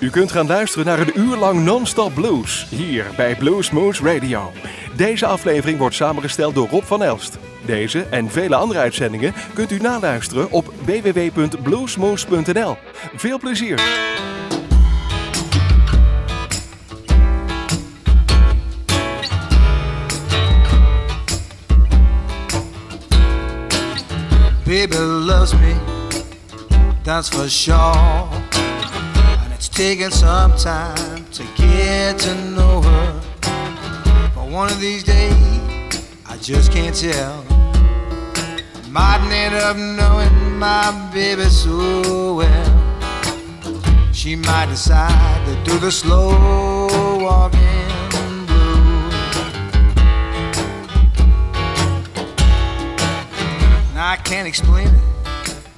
U kunt gaan luisteren naar een uur lang non-stop blues hier bij Blues Moose Radio. Deze aflevering wordt samengesteld door Rob van Elst. Deze en vele andere uitzendingen kunt u naluisteren op www.bluesmoose.nl. Veel plezier! Baby loves me, that's for sure. Taken some time to get to know her. But one of these days, I just can't tell. Might end up knowing my baby so well. She might decide to do the slow walking. I can't explain it,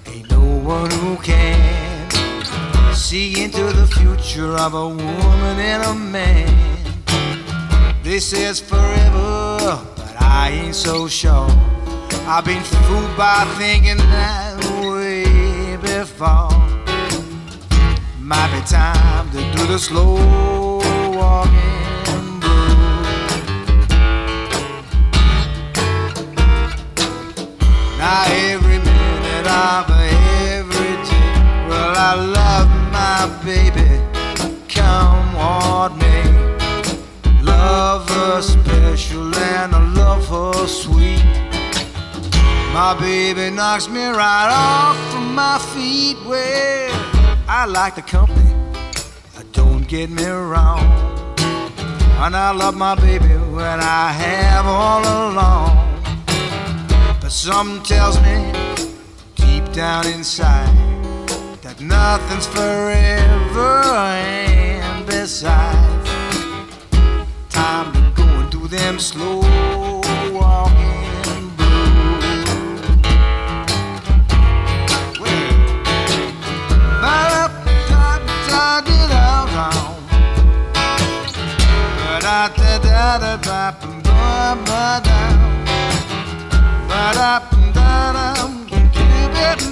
ain't no one who can. See into the future of a woman and a man. They say it's forever, but I ain't so sure. I've been fooled by thinking that way before. Might be time to do the slow walking blues. Now every minute of every day, well I love my baby. Come what may, love her special and I love her sweet. My baby knocks me right off from my feet. Well, I like the company. Don't get me wrong. And I love my baby when I have all along. But something tells me deep down inside nothing's forever. And besides, time to go and do them slow walking blues. Well, every minute of every day, well I may. I love her special and I love her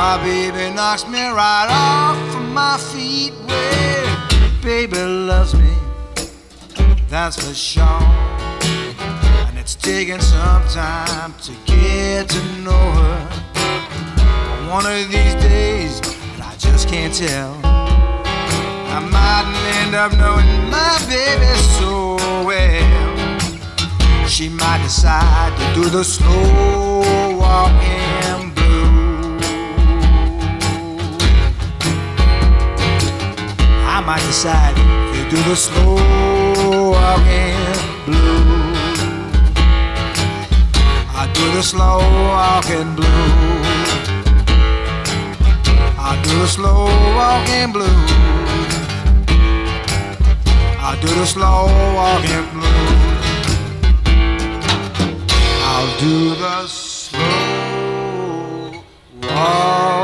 My baby knocks me right off from my feet. Well, baby loves me, that's for sure. And it's taken some time to get to know her. One of these days, and I just can't tell. I might end up knowing my baby so well. She might decide to do the slow walking I might decide to do the slow walking blues. I do the slow walking blues. I do the slow walking blues. I do the slow walking blues. I'll do the slow walking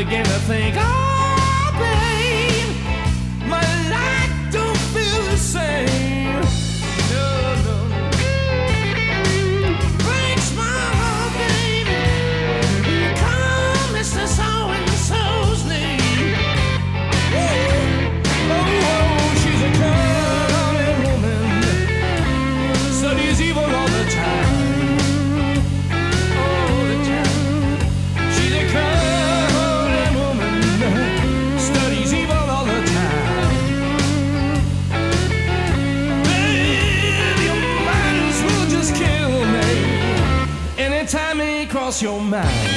I began to think, oh, your mind.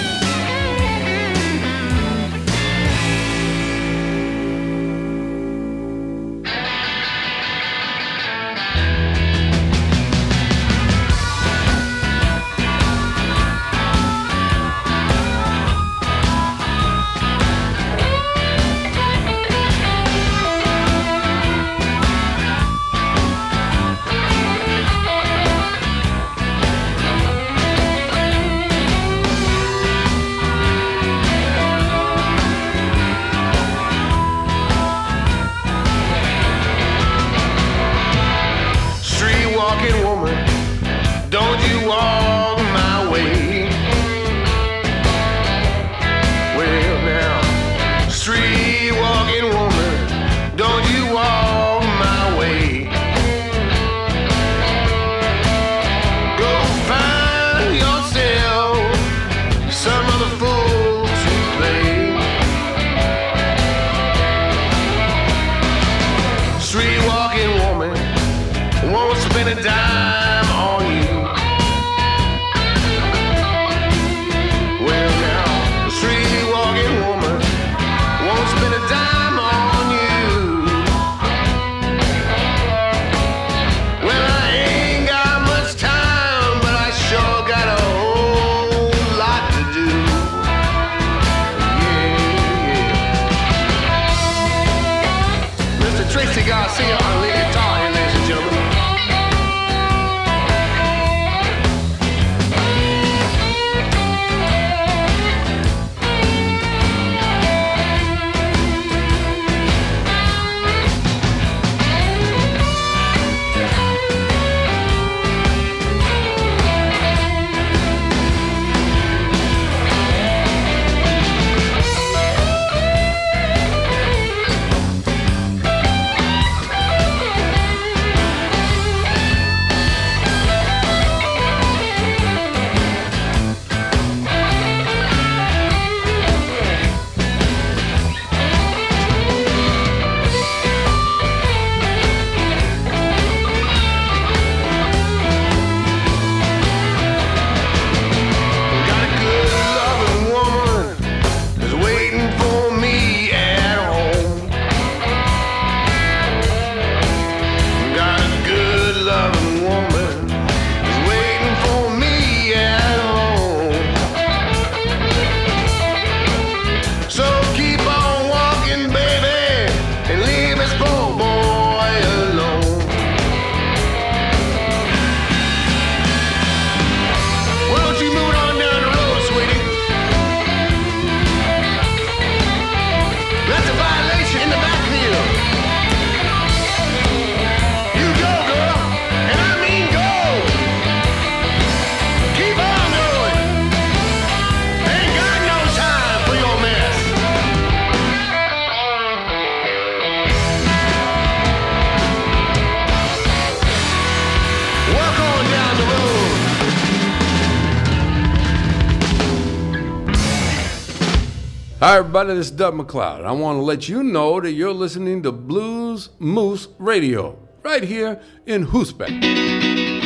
Hi, everybody, this is Doug MacLeod. I want to let you know that you're listening to Blues Moose Radio right here in Groesbeek.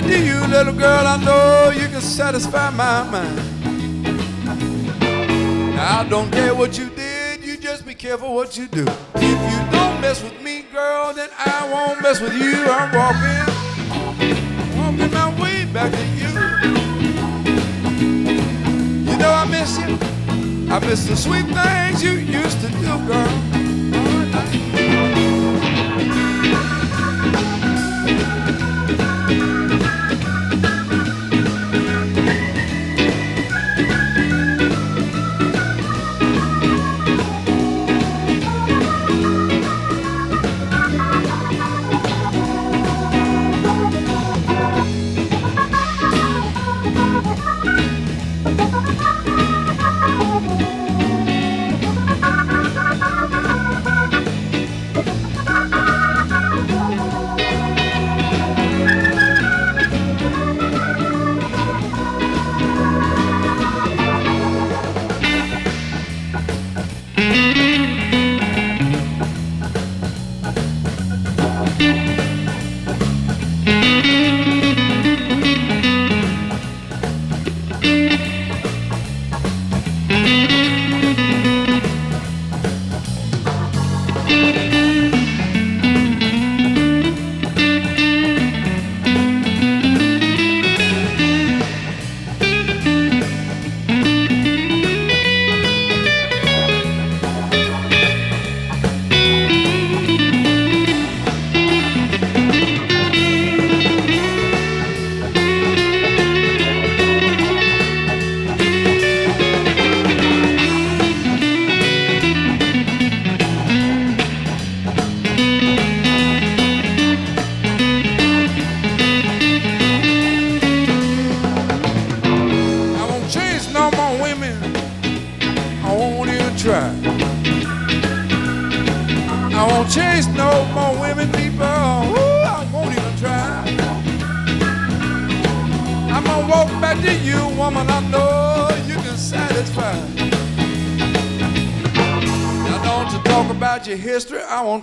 lied you, little girl. I know you can satisfy my mind. I don't care what you did, you just be careful what you do. If you don't mess with me, girl, then I won't mess with you. I'm walking, walking my way back to you. You know I miss you. I miss the sweet things you used to do, girl.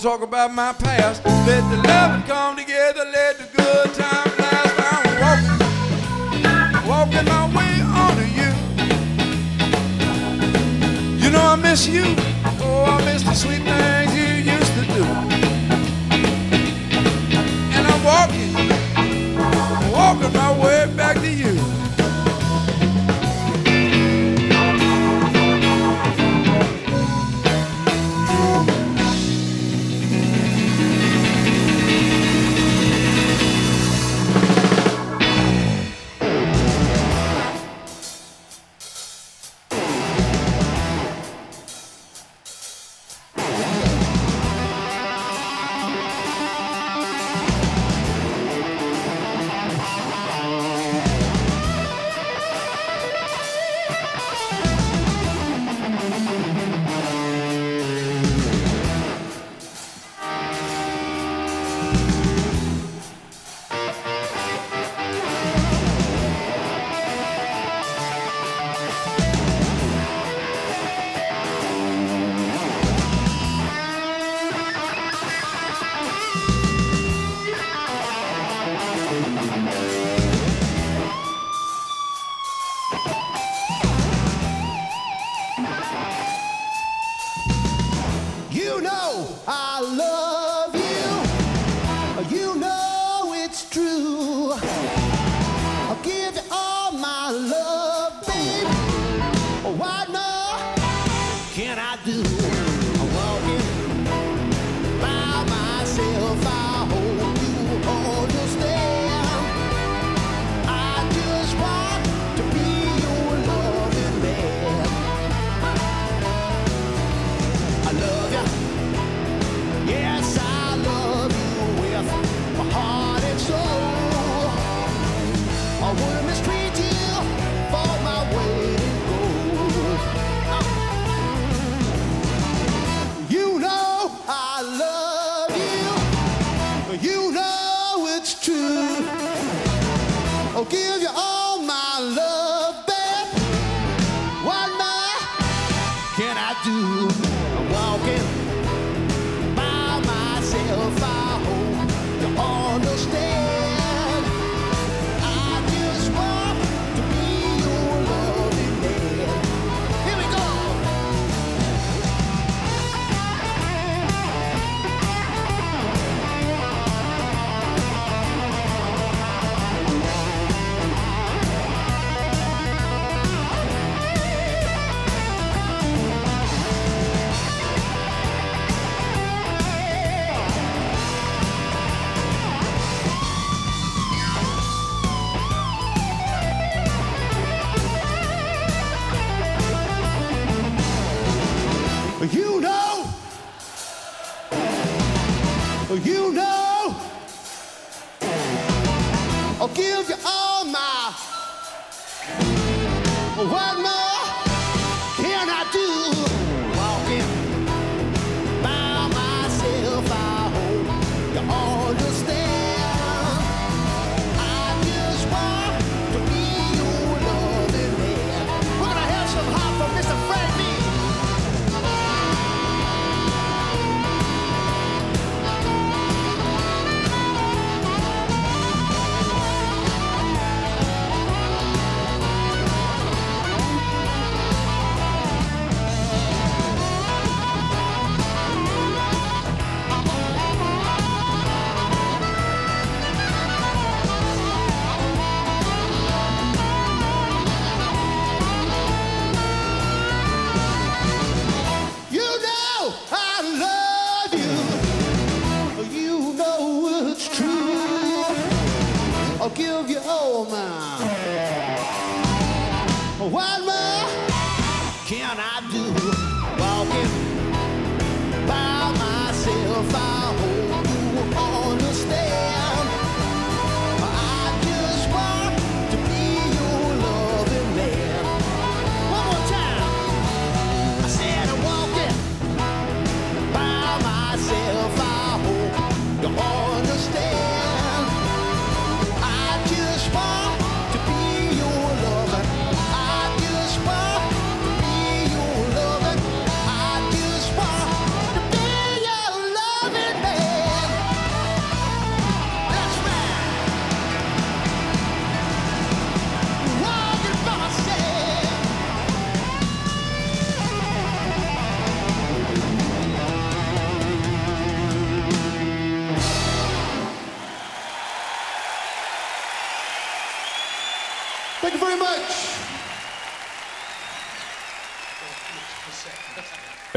Talk about my past. Let the loving come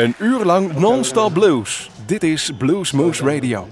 Een uur lang non-stop blues. Dit is Blues Moose Radio.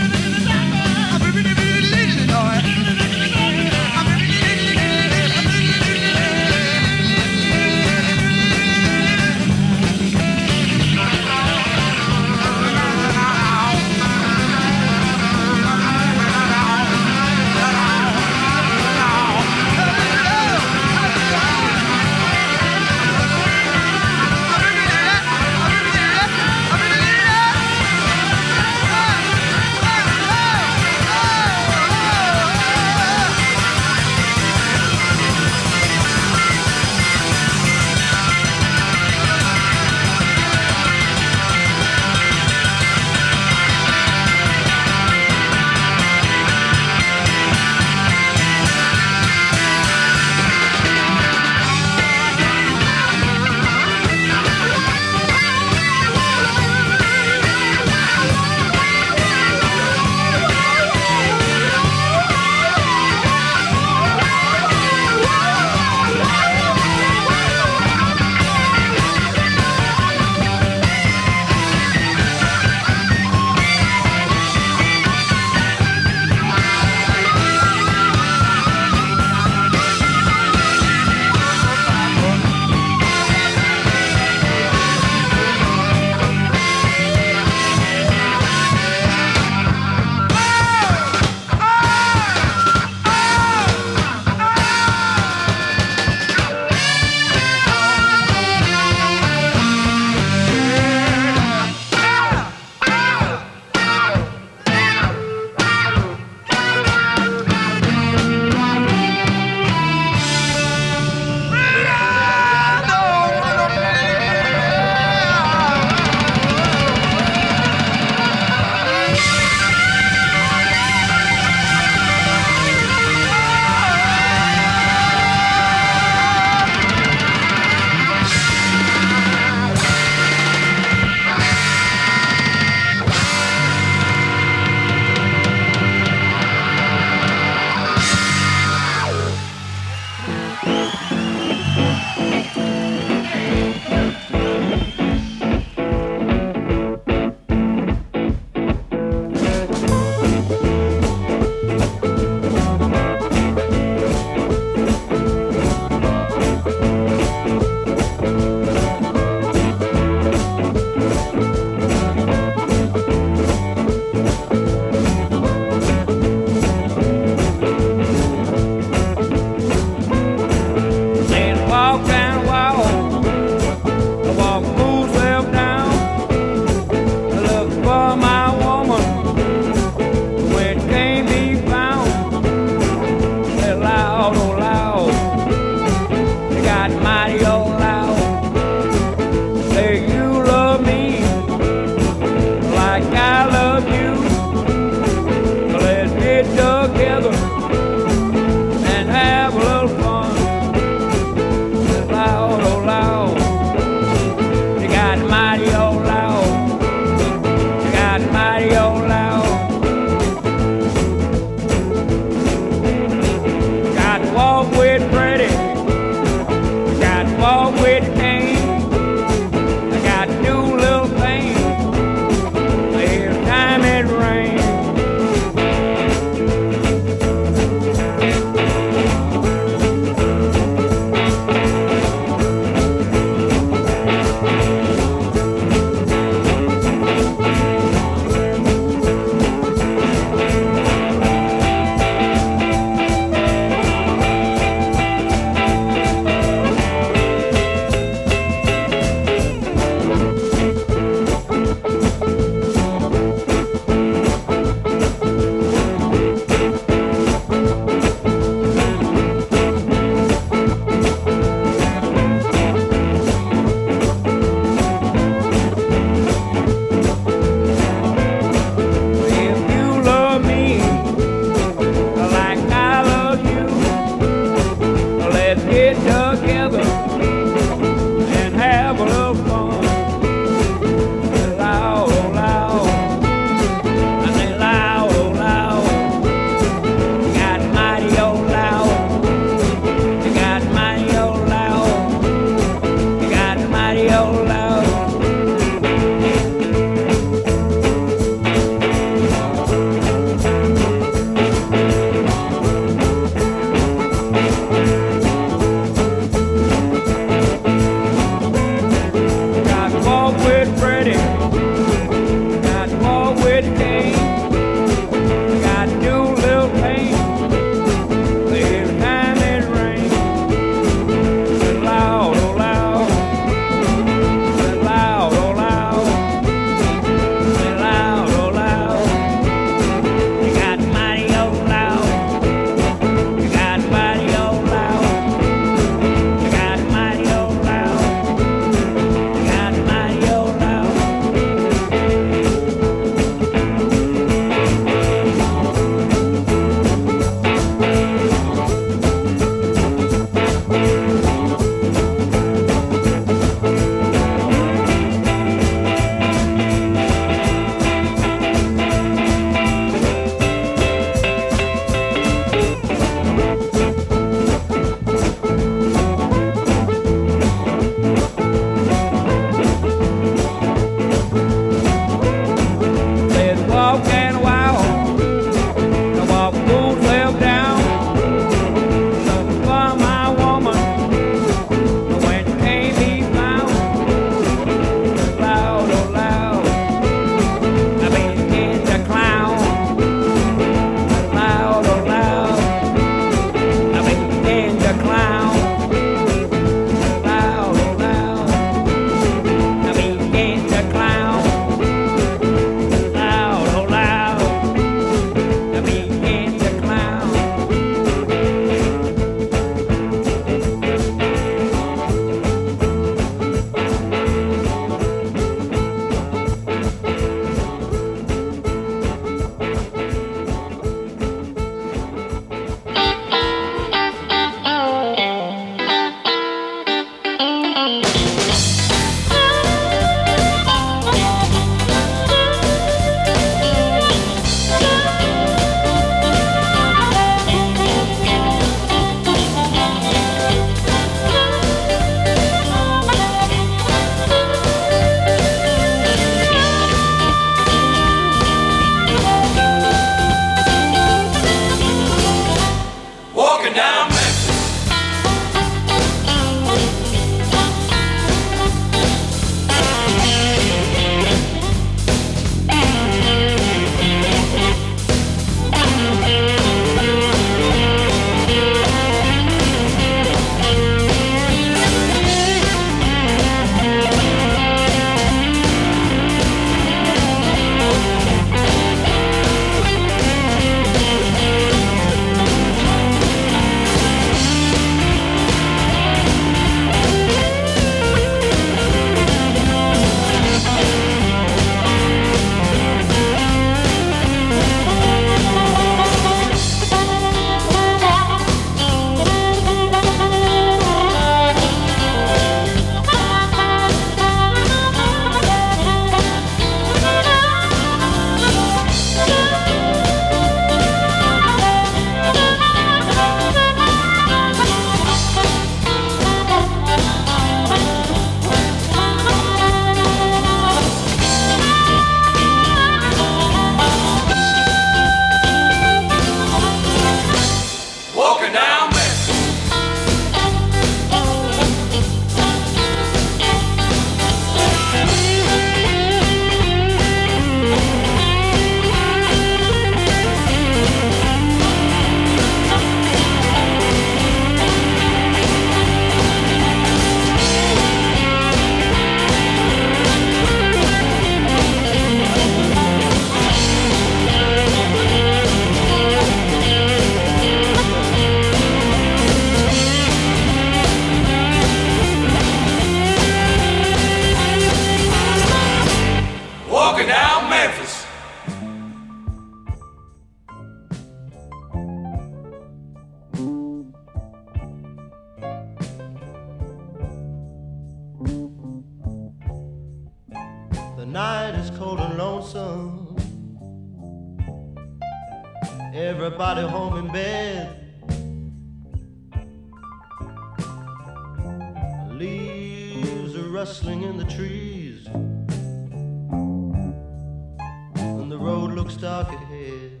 Road looks dark ahead.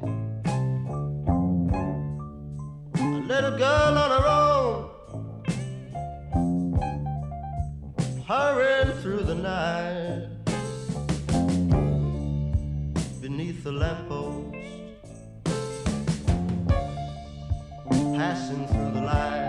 A little girl on her own. Hurrying through the night beneath the lamppost, passing through the light.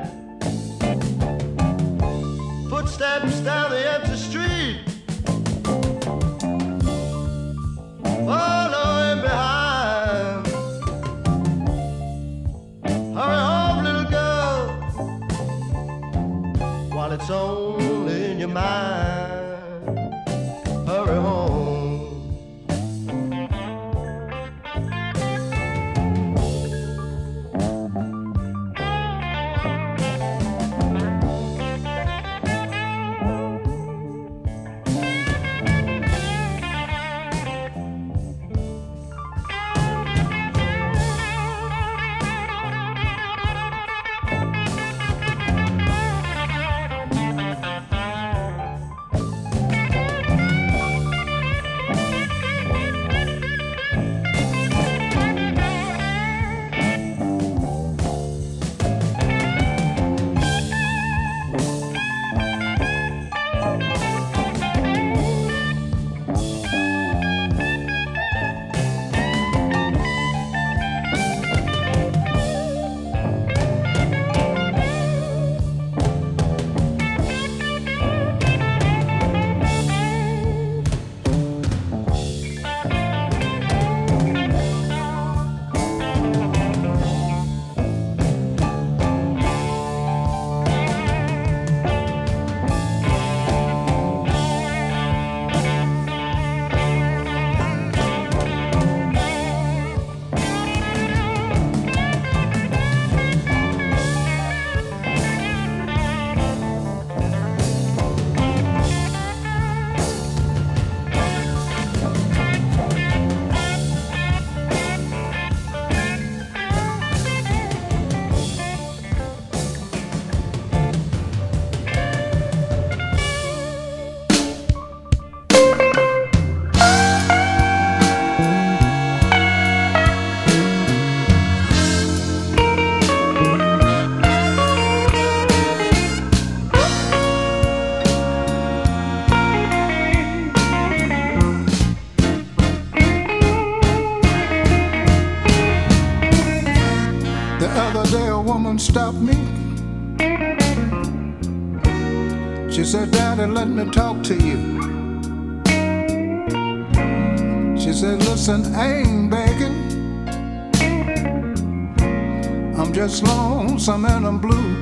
Lonesome and I'm blue.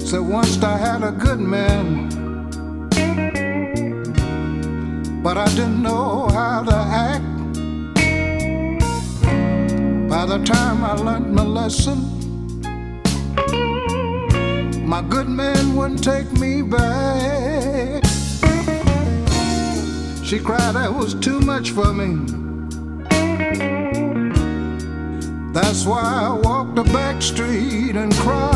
Said, once I had a good man, but I didn't know how to act. By the time I learned my lesson, my good man wouldn't take me back. She cried, that was too much for me. That's why I walked the back street and cried.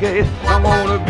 Gay. I wanna be